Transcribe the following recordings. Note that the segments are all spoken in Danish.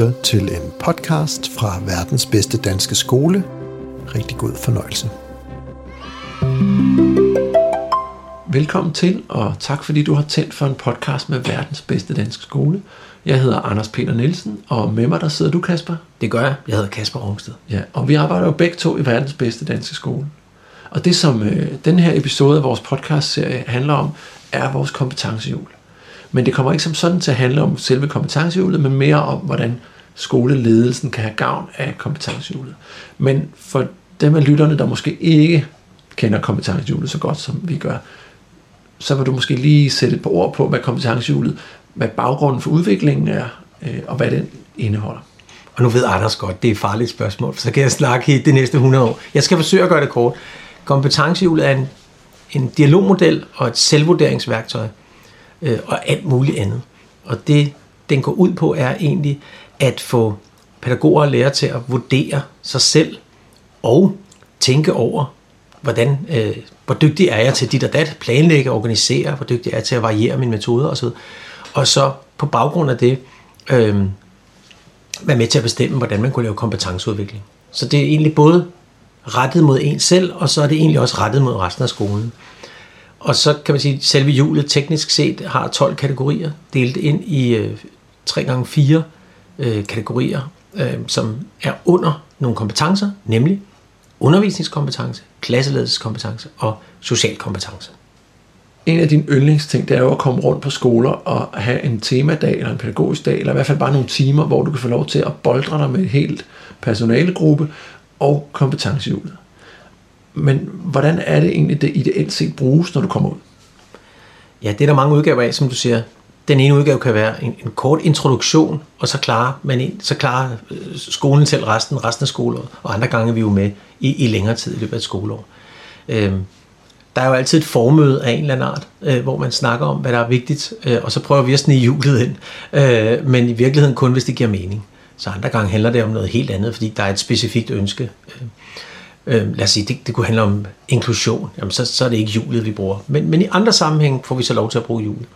lytter til en podcast fra verdens bedste danske skole. Rigtig god fornøjelse. Velkommen til, og tak fordi du har tændt for en podcast med verdens bedste danske skole. Jeg hedder Anders Peter Nielsen, og med mig der sidder du, Kasper. Det gør jeg. Jeg hedder Kasper Rungsted. Ja, og vi arbejder jo begge to i verdens bedste danske skole. Og det, som øh, den her episode af vores podcast-serie handler om, er vores kompetencehjul. Men det kommer ikke som sådan til at handle om selve kompetencehjulet, men mere om, hvordan skoleledelsen kan have gavn af kompetencehjulet. Men for dem af lytterne, der måske ikke kender kompetencehjulet så godt, som vi gør, så vil du måske lige sætte et par ord på, hvad kompetencehjulet, hvad baggrunden for udviklingen er, øh, og hvad den indeholder. Og nu ved Anders godt, det er et farligt spørgsmål, så kan jeg snakke i de næste 100 år. Jeg skal forsøge at gøre det kort. Kompetencehjulet er en, en dialogmodel og et selvvurderingsværktøj, øh, og alt muligt andet. Og det, den går ud på, er egentlig at få pædagoger og lærere til at vurdere sig selv og tænke over, hvordan, øh, hvor dygtig er jeg til dit og dat, planlægge, organisere, hvor dygtig er jeg til at variere mine metoder osv. Og så på baggrund af det, øh, være med til at bestemme, hvordan man kunne lave kompetenceudvikling. Så det er egentlig både rettet mod en selv, og så er det egentlig også rettet mod resten af skolen. Og så kan man sige, at selve hjulet teknisk set har 12 kategorier, delt ind i øh, 3x4 øh, kategorier, øh, som er under nogle kompetencer, nemlig undervisningskompetence, klasseledelseskompetence og social kompetence. En af dine yndlingsting, det er jo at komme rundt på skoler og have en temadag eller en pædagogisk dag, eller i hvert fald bare nogle timer, hvor du kan få lov til at boldre dig med en helt personalegruppe og kompetencehjulet. Men hvordan er det egentlig, det ideelt set bruges, når du kommer ud? Ja, det er der mange udgaver af, som du siger. Den ene udgave kan være en, en kort introduktion, og så klarer, man, så klarer øh, skolen selv resten, resten af skoleåret, og andre gange er vi jo med i, i længere tid i løbet af et skoleår. Øhm, der er jo altid et formøde af en eller anden art, øh, hvor man snakker om, hvad der er vigtigt, øh, og så prøver vi at snige hjulet ind, øh, men i virkeligheden kun, hvis det giver mening. Så andre gange handler det om noget helt andet, fordi der er et specifikt ønske. Øh, øh, lad os sige, det, det kunne handle om inklusion, jamen så, så er det ikke hjulet, vi bruger. Men, men i andre sammenhæng får vi så lov til at bruge hjulet.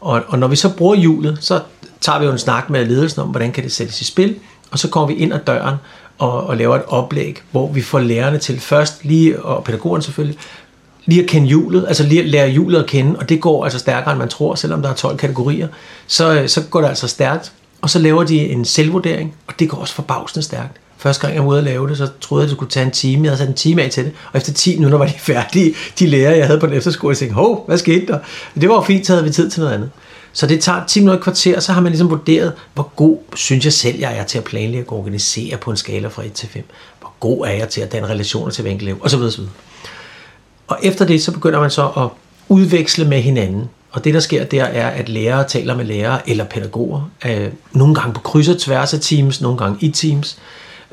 Og, og når vi så bruger hjulet, så tager vi jo en snak med ledelsen om, hvordan kan det sættes i spil, og så kommer vi ind ad døren og, og laver et oplæg, hvor vi får lærerne til først lige, og pædagogerne selvfølgelig, lige at kende hjulet, altså lige at lære hjulet at kende, og det går altså stærkere, end man tror, selvom der er 12 kategorier, så, så går det altså stærkt, og så laver de en selvvurdering, og det går også forbavsende stærkt. Første gang jeg var ude at lave det, så troede jeg, det skulle tage en time. Jeg havde sat en time af til det, og efter 10 minutter var de færdige, de lærere, jeg havde på den efterskole. Jeg tænkte, hov, hvad skete der? Det var jo fint, så havde vi tid til noget andet. Så det tager 10 minutter kvarter, så har man ligesom vurderet, hvor god synes jeg selv, jeg er til at planlægge og organisere på en skala fra 1 til 5. Hvor god er jeg til at danne relationer til hver enkelt elev, osv. osv. Og efter det, så begynder man så at udveksle med hinanden. Og det, der sker der, er, at lærere taler med lærere eller pædagoger. Øh, nogle gange på kryds og tværs af teams, nogle gange i teams.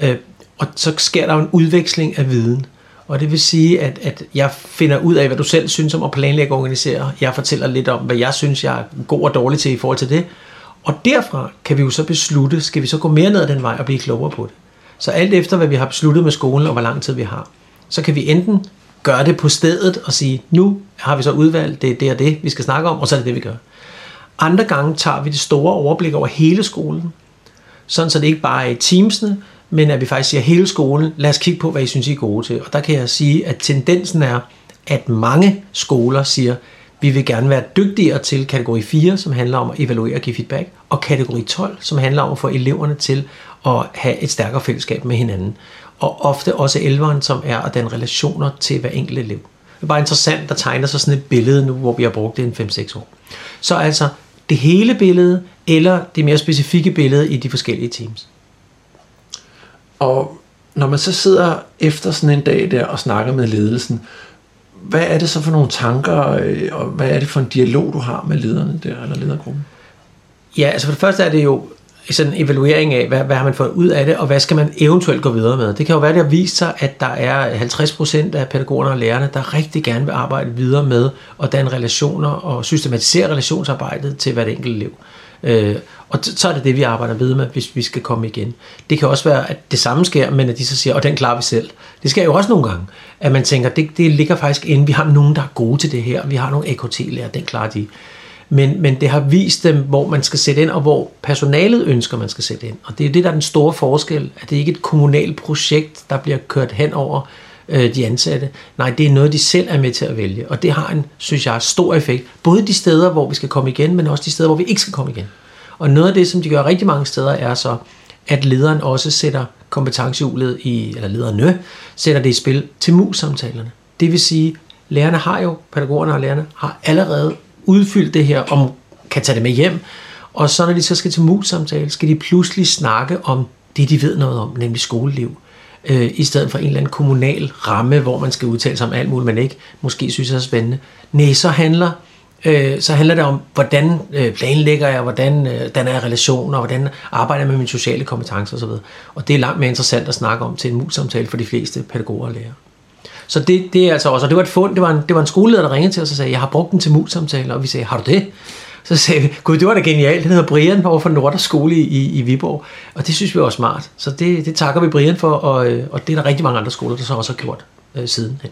Øh, og så sker der jo en udveksling af viden. Og det vil sige, at, at jeg finder ud af, hvad du selv synes om at planlægge og organisere. Jeg fortæller lidt om, hvad jeg synes, jeg er god og dårlig til i forhold til det. Og derfra kan vi jo så beslutte, skal vi så gå mere ned ad den vej og blive klogere på det. Så alt efter, hvad vi har besluttet med skolen og hvor lang tid vi har, så kan vi enten gøre det på stedet og sige, nu har vi så udvalgt, det er det og det, vi skal snakke om, og så er det det, vi gør. Andre gange tager vi det store overblik over hele skolen, sådan så det ikke bare er i teamsene, men at vi faktisk siger hele skolen, lad os kigge på, hvad I synes, I er gode til. Og der kan jeg sige, at tendensen er, at mange skoler siger, vi vil gerne være dygtigere til kategori 4, som handler om at evaluere og give feedback, og kategori 12, som handler om at få eleverne til at have et stærkere fællesskab med hinanden. Og ofte også elveren, som er at danne relationer til hver enkelt elev. Det er bare interessant, der tegner sig sådan et billede nu, hvor vi har brugt det en 5-6 år. Så altså det hele billede, eller det mere specifikke billede i de forskellige teams. Og når man så sidder efter sådan en dag der og snakker med ledelsen, hvad er det så for nogle tanker, øh, og hvad er det for en dialog, du har med lederne der, eller ledergruppen? Ja, altså for det første er det jo sådan en evaluering af, hvad, hvad har man fået ud af det, og hvad skal man eventuelt gå videre med. Det kan jo være, det har vist sig, at der er 50% af pædagogerne og lærerne, der rigtig gerne vil arbejde videre med at danne relationer og systematisere relationsarbejdet til hvert enkelt elev. Øh, og så er det det, vi arbejder videre med, hvis vi skal komme igen. Det kan også være, at det samme sker, men at de så siger, og den klarer vi selv. Det sker jo også nogle gange, at man tænker, det, det ligger faktisk inde, vi har nogen, der er gode til det her, vi har nogle AKT-lærer, den klarer de. Men, men det har vist dem, hvor man skal sætte ind, og hvor personalet ønsker, man skal sætte ind. Og det er det, der er den store forskel, at det ikke er et kommunalt projekt, der bliver kørt hen over øh, de ansatte. Nej, det er noget, de selv er med til at vælge. Og det har en, synes jeg, stor effekt. Både de steder, hvor vi skal komme igen, men også de steder, hvor vi ikke skal komme igen. Og noget af det, som de gør rigtig mange steder, er så, at lederen også sætter kompetencehjulet i, eller lederne, sætter det i spil til mus-samtalerne. Det vil sige, lærerne har jo, pædagogerne og lærerne, har allerede udfyldt det her, om kan tage det med hjem, og så når de så skal til mus-samtale, skal de pludselig snakke om det, de ved noget om, nemlig skoleliv øh, i stedet for en eller anden kommunal ramme, hvor man skal udtale sig om alt muligt, man ikke måske synes er spændende. Nej, så handler, øh, så handler det om, hvordan øh, planlægger jeg, hvordan øh, danner jeg relationer, hvordan arbejder jeg med mine sociale kompetencer osv. Og det er langt mere interessant at snakke om til en mus-samtale for de fleste pædagoger og lærere. Så det, det er altså også, og det var et fund, det var en, det var en skoleleder, der ringede til os og sagde, jeg har brugt den til mus-samtaler, og vi sagde, har du det? Så sagde vi, gud, det var da genialt. Den hedder Brian over for Norders skole i, i Viborg. Og det synes vi var smart. Så det, det takker vi Brian for, og, øh, og det er der rigtig mange andre skoler, der så også har gjort øh, sidenhen.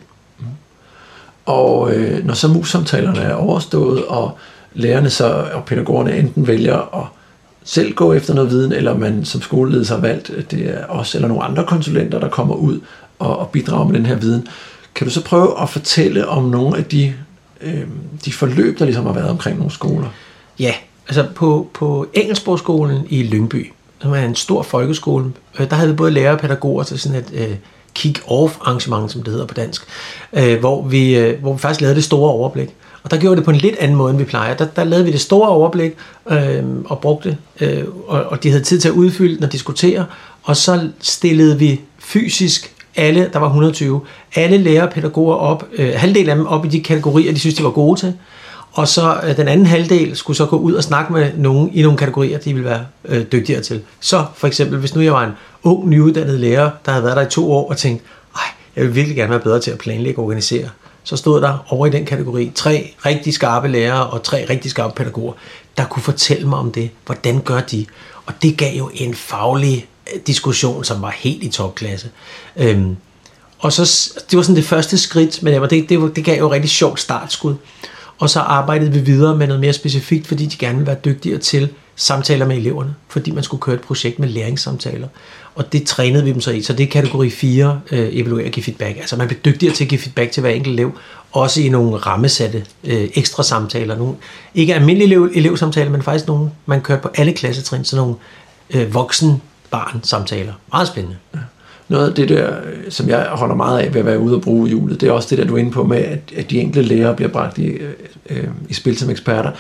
Og øh, når så mus-samtalerne er overstået, og lærerne så, og pædagogerne enten vælger at selv gå efter noget viden, eller man som skoleledelse har valgt, at det er os eller nogle andre konsulenter, der kommer ud og, og bidrager med den her viden. Kan du så prøve at fortælle om nogle af de øh, de forløb, der ligesom har været omkring nogle skoler? Ja, altså på, på Engelsborgskolen i Lyngby, som er en stor folkeskole, øh, der havde vi både lærere og pædagoger til sådan et øh, kick-off arrangement, som det hedder på dansk, øh, hvor, vi, øh, hvor vi faktisk lavede det store overblik. Og der gjorde vi det på en lidt anden måde, end vi plejer. Der, der lavede vi det store overblik øh, og brugte, øh, og, og de havde tid til at udfylde den og diskutere, og så stillede vi fysisk alle, der var 120, alle lærere og pædagoger op, øh, halvdelen af dem op i de kategorier, de synes, de var gode til. Og så øh, den anden halvdel skulle så gå ud og snakke med nogen i nogle kategorier, de ville være øh, dygtigere til. Så for eksempel, hvis nu jeg var en ung, nyuddannet lærer, der havde været der i to år og tænkt, ej, jeg vil virkelig gerne være bedre til at planlægge og organisere. Så stod der over i den kategori tre rigtig skarpe lærere og tre rigtig skarpe pædagoger, der kunne fortælle mig om det. Hvordan gør de? Og det gav jo en faglig øh, diskussion, som var helt i topklasse. Øhm, og så, det var sådan det første skridt, men det, det, det gav jo et rigtig sjovt startskud. Og så arbejdede vi videre med noget mere specifikt, fordi de gerne ville være dygtigere til samtaler med eleverne, fordi man skulle køre et projekt med læringssamtaler. Og det trænede vi dem så i. Så det er kategori 4, øh, evaluere og give feedback. Altså man bliver dygtigere til at give feedback til hver enkelt elev, også i nogle rammesatte øh, ekstra samtaler. Nogle, ikke almindelige elev, elevsamtaler, men faktisk nogle, man kørte på alle klassetrin, så nogle øh, voksen barn samtaler. Meget spændende. Ja. Noget af det der, som jeg holder meget af ved at være ude og bruge hjulet, det er også det der, du er inde på med, at, at de enkelte lærere bliver bragt i, øh, øh i spil som eksperter.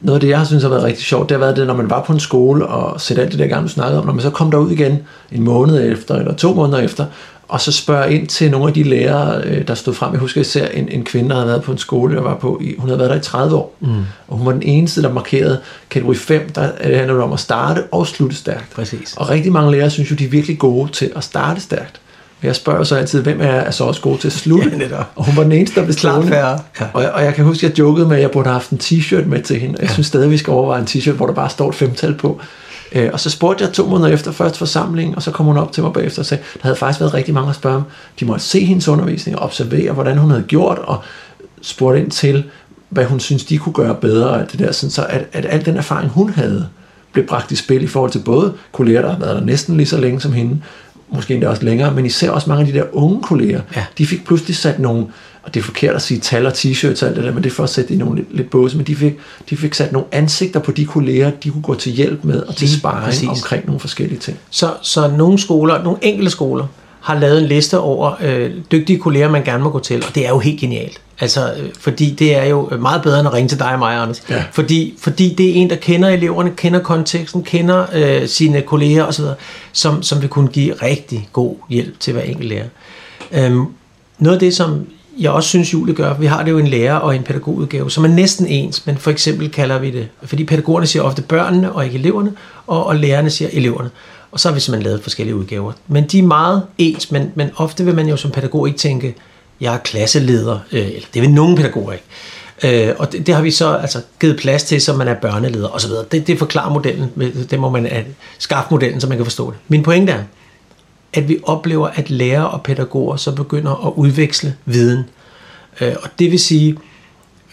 Noget af det, jeg har synes har været rigtig sjovt, det har været det, når man var på en skole og sætte alt det der gang, du snakkede om, når man så kom derud igen en måned efter, eller to måneder efter, og så spørge ind til nogle af de lærere, øh, der stod frem. Jeg husker især en, en kvinde, der havde været på en skole, jeg var på, i, hun havde været der i 30 år, mm. og hun var den eneste, der markerede kategori 5, der handler det om at starte og slutte stærkt. Præcis. Og rigtig mange lærere synes jo, de er virkelig gode til at starte stærkt. Men jeg spørger så altid, hvem er, er så også god til at slutte? Ja, og hun var den eneste, der blev stående. Ja. Og, og jeg kan huske, at jeg jokede med, at jeg burde have haft en t-shirt med til hende. Jeg ja. synes stadig, vi skal overveje en t-shirt, hvor der bare står et femtal på. Øh, og så spurgte jeg to måneder efter først forsamling, og så kom hun op til mig bagefter og sagde, der havde faktisk været rigtig mange at spørge om. De måtte se hendes undervisning og observere, hvordan hun havde gjort, og spurgte ind til, hvad hun synes, de kunne gøre bedre, og det der, sådan så at, at al den erfaring, hun havde, blev bragt i spil i forhold til både kolleger, der har været der næsten lige så længe som hende, måske endda også længere, men især også mange af de der unge kolleger, ja. de fik pludselig sat nogle, og det er forkert at sige tal og t-shirts og alt det der, men det er for at sætte i nogle lidt, lidt båse, men de fik, de fik sat nogle ansigter på de kolleger, de kunne gå til hjælp med og til sparring omkring nogle forskellige ting. Så, så nogle skoler, nogle enkelte skoler, har lavet en liste over øh, dygtige kolleger, man gerne må gå til, og det er jo helt genialt. Altså, øh, fordi det er jo meget bedre end at ringe til dig og mig, Anders. Ja. Fordi, fordi det er en, der kender eleverne, kender konteksten, kender øh, sine kolleger osv., som, som vil kunne give rigtig god hjælp til hver enkelt lærer. Øhm, noget af det, som jeg også synes, Julie gør, vi har det jo en lærer og en pædagogudgave, som er næsten ens, men for eksempel kalder vi det, fordi pædagogerne siger ofte børnene og ikke eleverne, og, og lærerne siger eleverne. Og så har vi simpelthen lavet forskellige udgaver. Men de er meget ens, men, men ofte vil man jo som pædagog ikke tænke, jeg er klasseleder, øh, eller det vil nogen pædagoger ikke. Øh, og det, det har vi så altså givet plads til, så man er børneleder osv. Det, det forklarer modellen, det må man øh, skaffe modellen, så man kan forstå det. Min pointe er, at vi oplever, at lærere og pædagoger så begynder at udveksle viden. Øh, og det vil sige,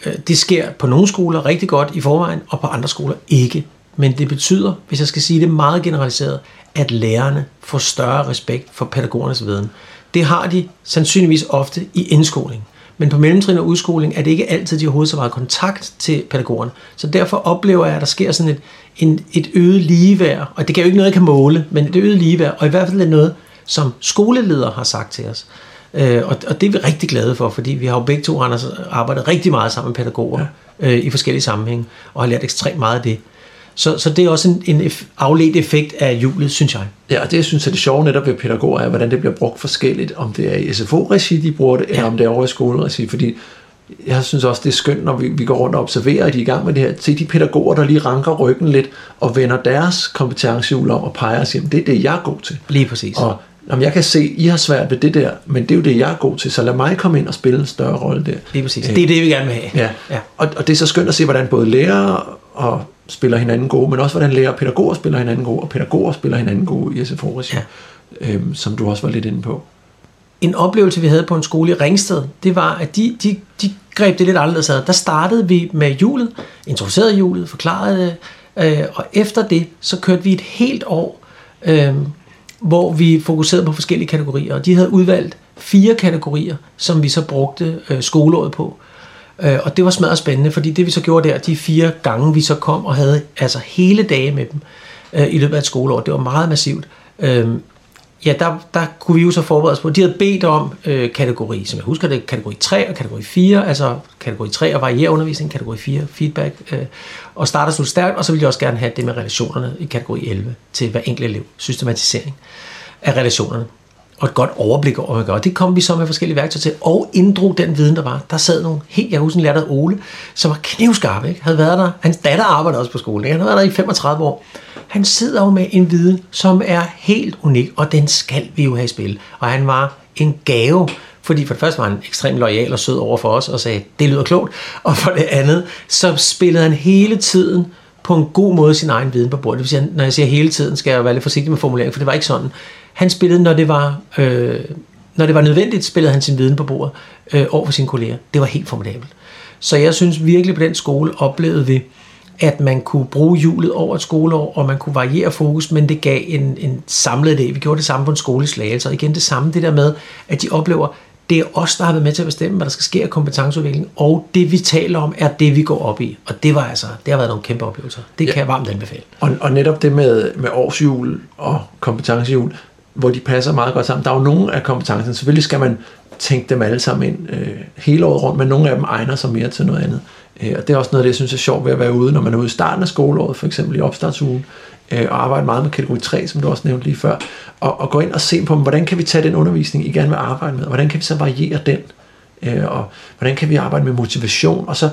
øh, det sker på nogle skoler rigtig godt i forvejen, og på andre skoler ikke. Men det betyder, hvis jeg skal sige det meget generaliseret, at lærerne får større respekt for pædagogernes viden. Det har de sandsynligvis ofte i indskoling. Men på mellemtrin og udskoling er det ikke altid, de overhovedet så meget kontakt til pædagogerne. Så derfor oplever jeg, at der sker sådan et, en, et øget ligeværd. Og det kan jo ikke noget, jeg kan måle, men det øget ligeværd. Og i hvert fald er noget, som skoleledere har sagt til os. Øh, og, og det er vi rigtig glade for, fordi vi har jo begge to, Anders, arbejdet rigtig meget sammen med pædagoger ja. øh, i forskellige sammenhænge, og har lært ekstremt meget af det. Så, så det er også en, en afledt effekt af julet, synes jeg. Ja, og det jeg synes er det sjove netop ved pædagoger, er, hvordan det bliver brugt forskelligt, om det er i SFO-regi, de bruger det, ja. eller om det er over i skoleregi, fordi jeg synes også, det er skønt, når vi, vi går rundt og observerer, at de er i gang med det her. Se de pædagoger, der lige ranker ryggen lidt og vender deres kompetencehjul om og peger og siger, det er det, jeg er god til. Lige præcis. Og Jamen, jeg kan se, I har svært ved det der, men det er jo det, jeg er god til, så lad mig komme ind og spille en større rolle der. Lige præcis. Det er det, vi gerne vil have. Ja, ja. Og, og det er så skønt at se, hvordan både lærere og spiller hinanden gode, men også hvordan lærere og pædagoger spiller hinanden gode, og pædagoger spiller hinanden gode i sfo ja. øhm, som du også var lidt inde på. En oplevelse, vi havde på en skole i Ringsted, det var, at de, de, de greb det lidt anderledes ad. Der startede vi med julet, introducerede julet, forklarede det, øh, og efter det, så kørte vi et helt år, øh, hvor vi fokuserede på forskellige kategorier, og de havde udvalgt fire kategorier, som vi så brugte øh, skoleåret på. Øh, og det var smadret spændende, fordi det vi så gjorde der, de fire gange vi så kom og havde altså hele dage med dem øh, i løbet af et skoleår, det var meget massivt. Øh, ja, der, der kunne vi jo så forberede os på, de havde bedt om øh, kategori, som jeg husker det, kategori 3 og kategori 4, altså kategori 3 og variere undervisning, kategori 4 feedback, øh, og starter så stærkt, og så ville jeg også gerne have det med relationerne i kategori 11 til hver enkelt elev, systematisering af relationerne og et godt overblik over, hvad gør. Det kom vi så med forskellige værktøjer til, og inddrog den viden, der var. Der sad nogle helt, jeg husker en lærer, Ole, som var knivskarp, ikke? havde været der. Hans datter arbejdede også på skolen, ikke? han havde været der i 35 år. Han sidder jo med en viden, som er helt unik, og den skal vi jo have i spil. Og han var en gave, fordi for det første var han ekstremt lojal og sød over for os, og sagde, det lyder klogt. Og for det andet, så spillede han hele tiden på en god måde sin egen viden på bordet. Det vil sige, når jeg siger hele tiden, skal jeg være lidt forsigtig med formuleringen, for det var ikke sådan. Han spillede, når det var, øh, når det var nødvendigt, spillede han sin viden på bordet øh, over for sine kolleger. Det var helt formidabelt. Så jeg synes virkelig på den skole oplevede vi, at man kunne bruge hjulet over et skoleår, og man kunne variere fokus, men det gav en, en samlet idé. Vi gjorde det samme på en skole i Slagelse, og igen det samme, det der med, at de oplever, det er os, der har været med til at bestemme, hvad der skal ske af kompetenceudvikling, og det vi taler om, er det, vi går op i. Og det var altså, det har været nogle kæmpe oplevelser. Det ja. kan jeg varmt anbefale. Og, og netop det med, med årsjul og kompetencehjul, hvor de passer meget godt sammen. Der er jo nogle af kompetencerne, selvfølgelig skal man tænke dem alle sammen ind øh, hele året rundt, men nogle af dem egner sig mere til noget andet. Øh, og det er også noget af det, jeg synes er sjovt ved at være ude, når man er ude i starten af skoleåret, for eksempel i opstartsugen, øh, og arbejde meget med kategori 3, som du også nævnte lige før, og, og gå ind og se på, hvordan kan vi tage den undervisning, I gerne vil arbejde med, hvordan kan vi så variere den, øh, og hvordan kan vi arbejde med motivation, og så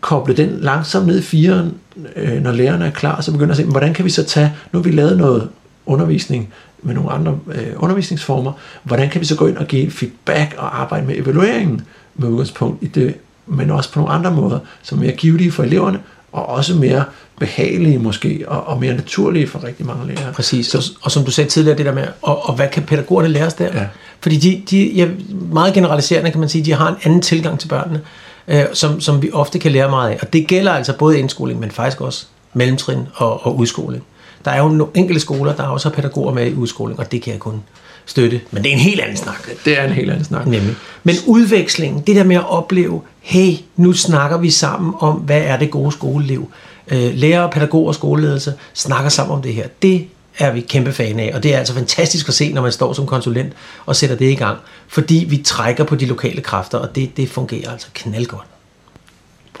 koble den langsomt ned i firen, øh, når lærerne er klar, så begynder at se, hvordan kan vi så tage, nu har vi lavet noget undervisning med nogle andre øh, undervisningsformer, hvordan kan vi så gå ind og give feedback og arbejde med evalueringen med udgangspunkt i det, men også på nogle andre måder, som er mere givetige for eleverne, og også mere behagelige måske, og, og mere naturlige for rigtig mange lærere. Præcis, så, og, og som du sagde tidligere, det der med, og, og hvad kan pædagogerne lære os der? Ja. Fordi de, de ja, meget generaliserende kan man sige, de har en anden tilgang til børnene, øh, som, som vi ofte kan lære meget af. Og det gælder altså både indskoling, men faktisk også mellemtrin og, og udskoling. Der er jo nogle enkelte skoler, der også har pædagoger med i udskoling, og det kan jeg kun støtte. Men det er en helt anden snak. Det er en helt anden snak. Nemlig. Men udvekslingen, det der med at opleve, hey, nu snakker vi sammen om, hvad er det gode skoleliv. Øh, lærere, pædagoger og skoleledelse snakker sammen om det her. Det er vi kæmpe fan af, og det er altså fantastisk at se, når man står som konsulent og sætter det i gang, fordi vi trækker på de lokale kræfter, og det, det fungerer altså knaldgodt.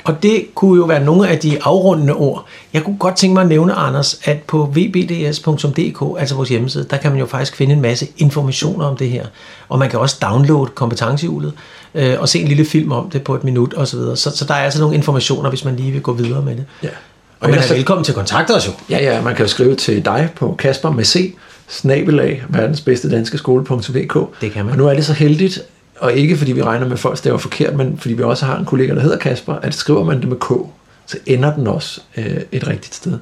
Og det kunne jo være nogle af de afrundende ord. Jeg kunne godt tænke mig at nævne, Anders, at på vbds.dk, altså vores hjemmeside, der kan man jo faktisk finde en masse informationer om det her. Og man kan også downloade kompetencehjulet øh, og se en lille film om det på et minut osv. Så, så, så der er altså nogle informationer, hvis man lige vil gå videre med det. Ja. Og, og man er så... velkommen til at kontakte os jo. Ja, ja, man kan jo skrive til dig på Kasper med C, snabelag, verdens bedste danske skole.dk. Det kan man. Og nu er det så heldigt, og ikke fordi vi regner med, at folk staver forkert, men fordi vi også har en kollega, der hedder Kasper, at skriver man det med K, så ender den også øh, et rigtigt sted.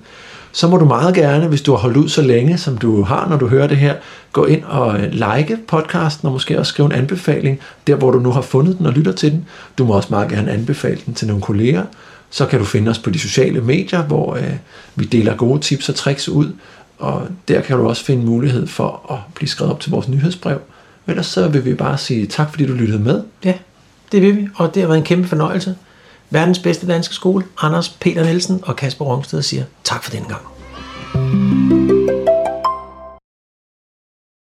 så må du meget gerne, hvis du har holdt ud så længe, som du har, når du hører det her, gå ind og øh, like podcasten, og måske også skrive en anbefaling, der hvor du nu har fundet den og lytter til den. Du må også meget gerne anbefale den til nogle kolleger. Så kan du finde os på de sociale medier, hvor øh, vi deler gode tips og tricks ud, og der kan du også finde mulighed for at blive skrevet op til vores nyhedsbrev. Ellers så vil vi bare sige tak, fordi du lyttede med. Ja, det vil vi, og det har været en kæmpe fornøjelse. Verdens bedste danske skole, Anders Peter Nielsen og Kasper Rungsted siger tak for den gang.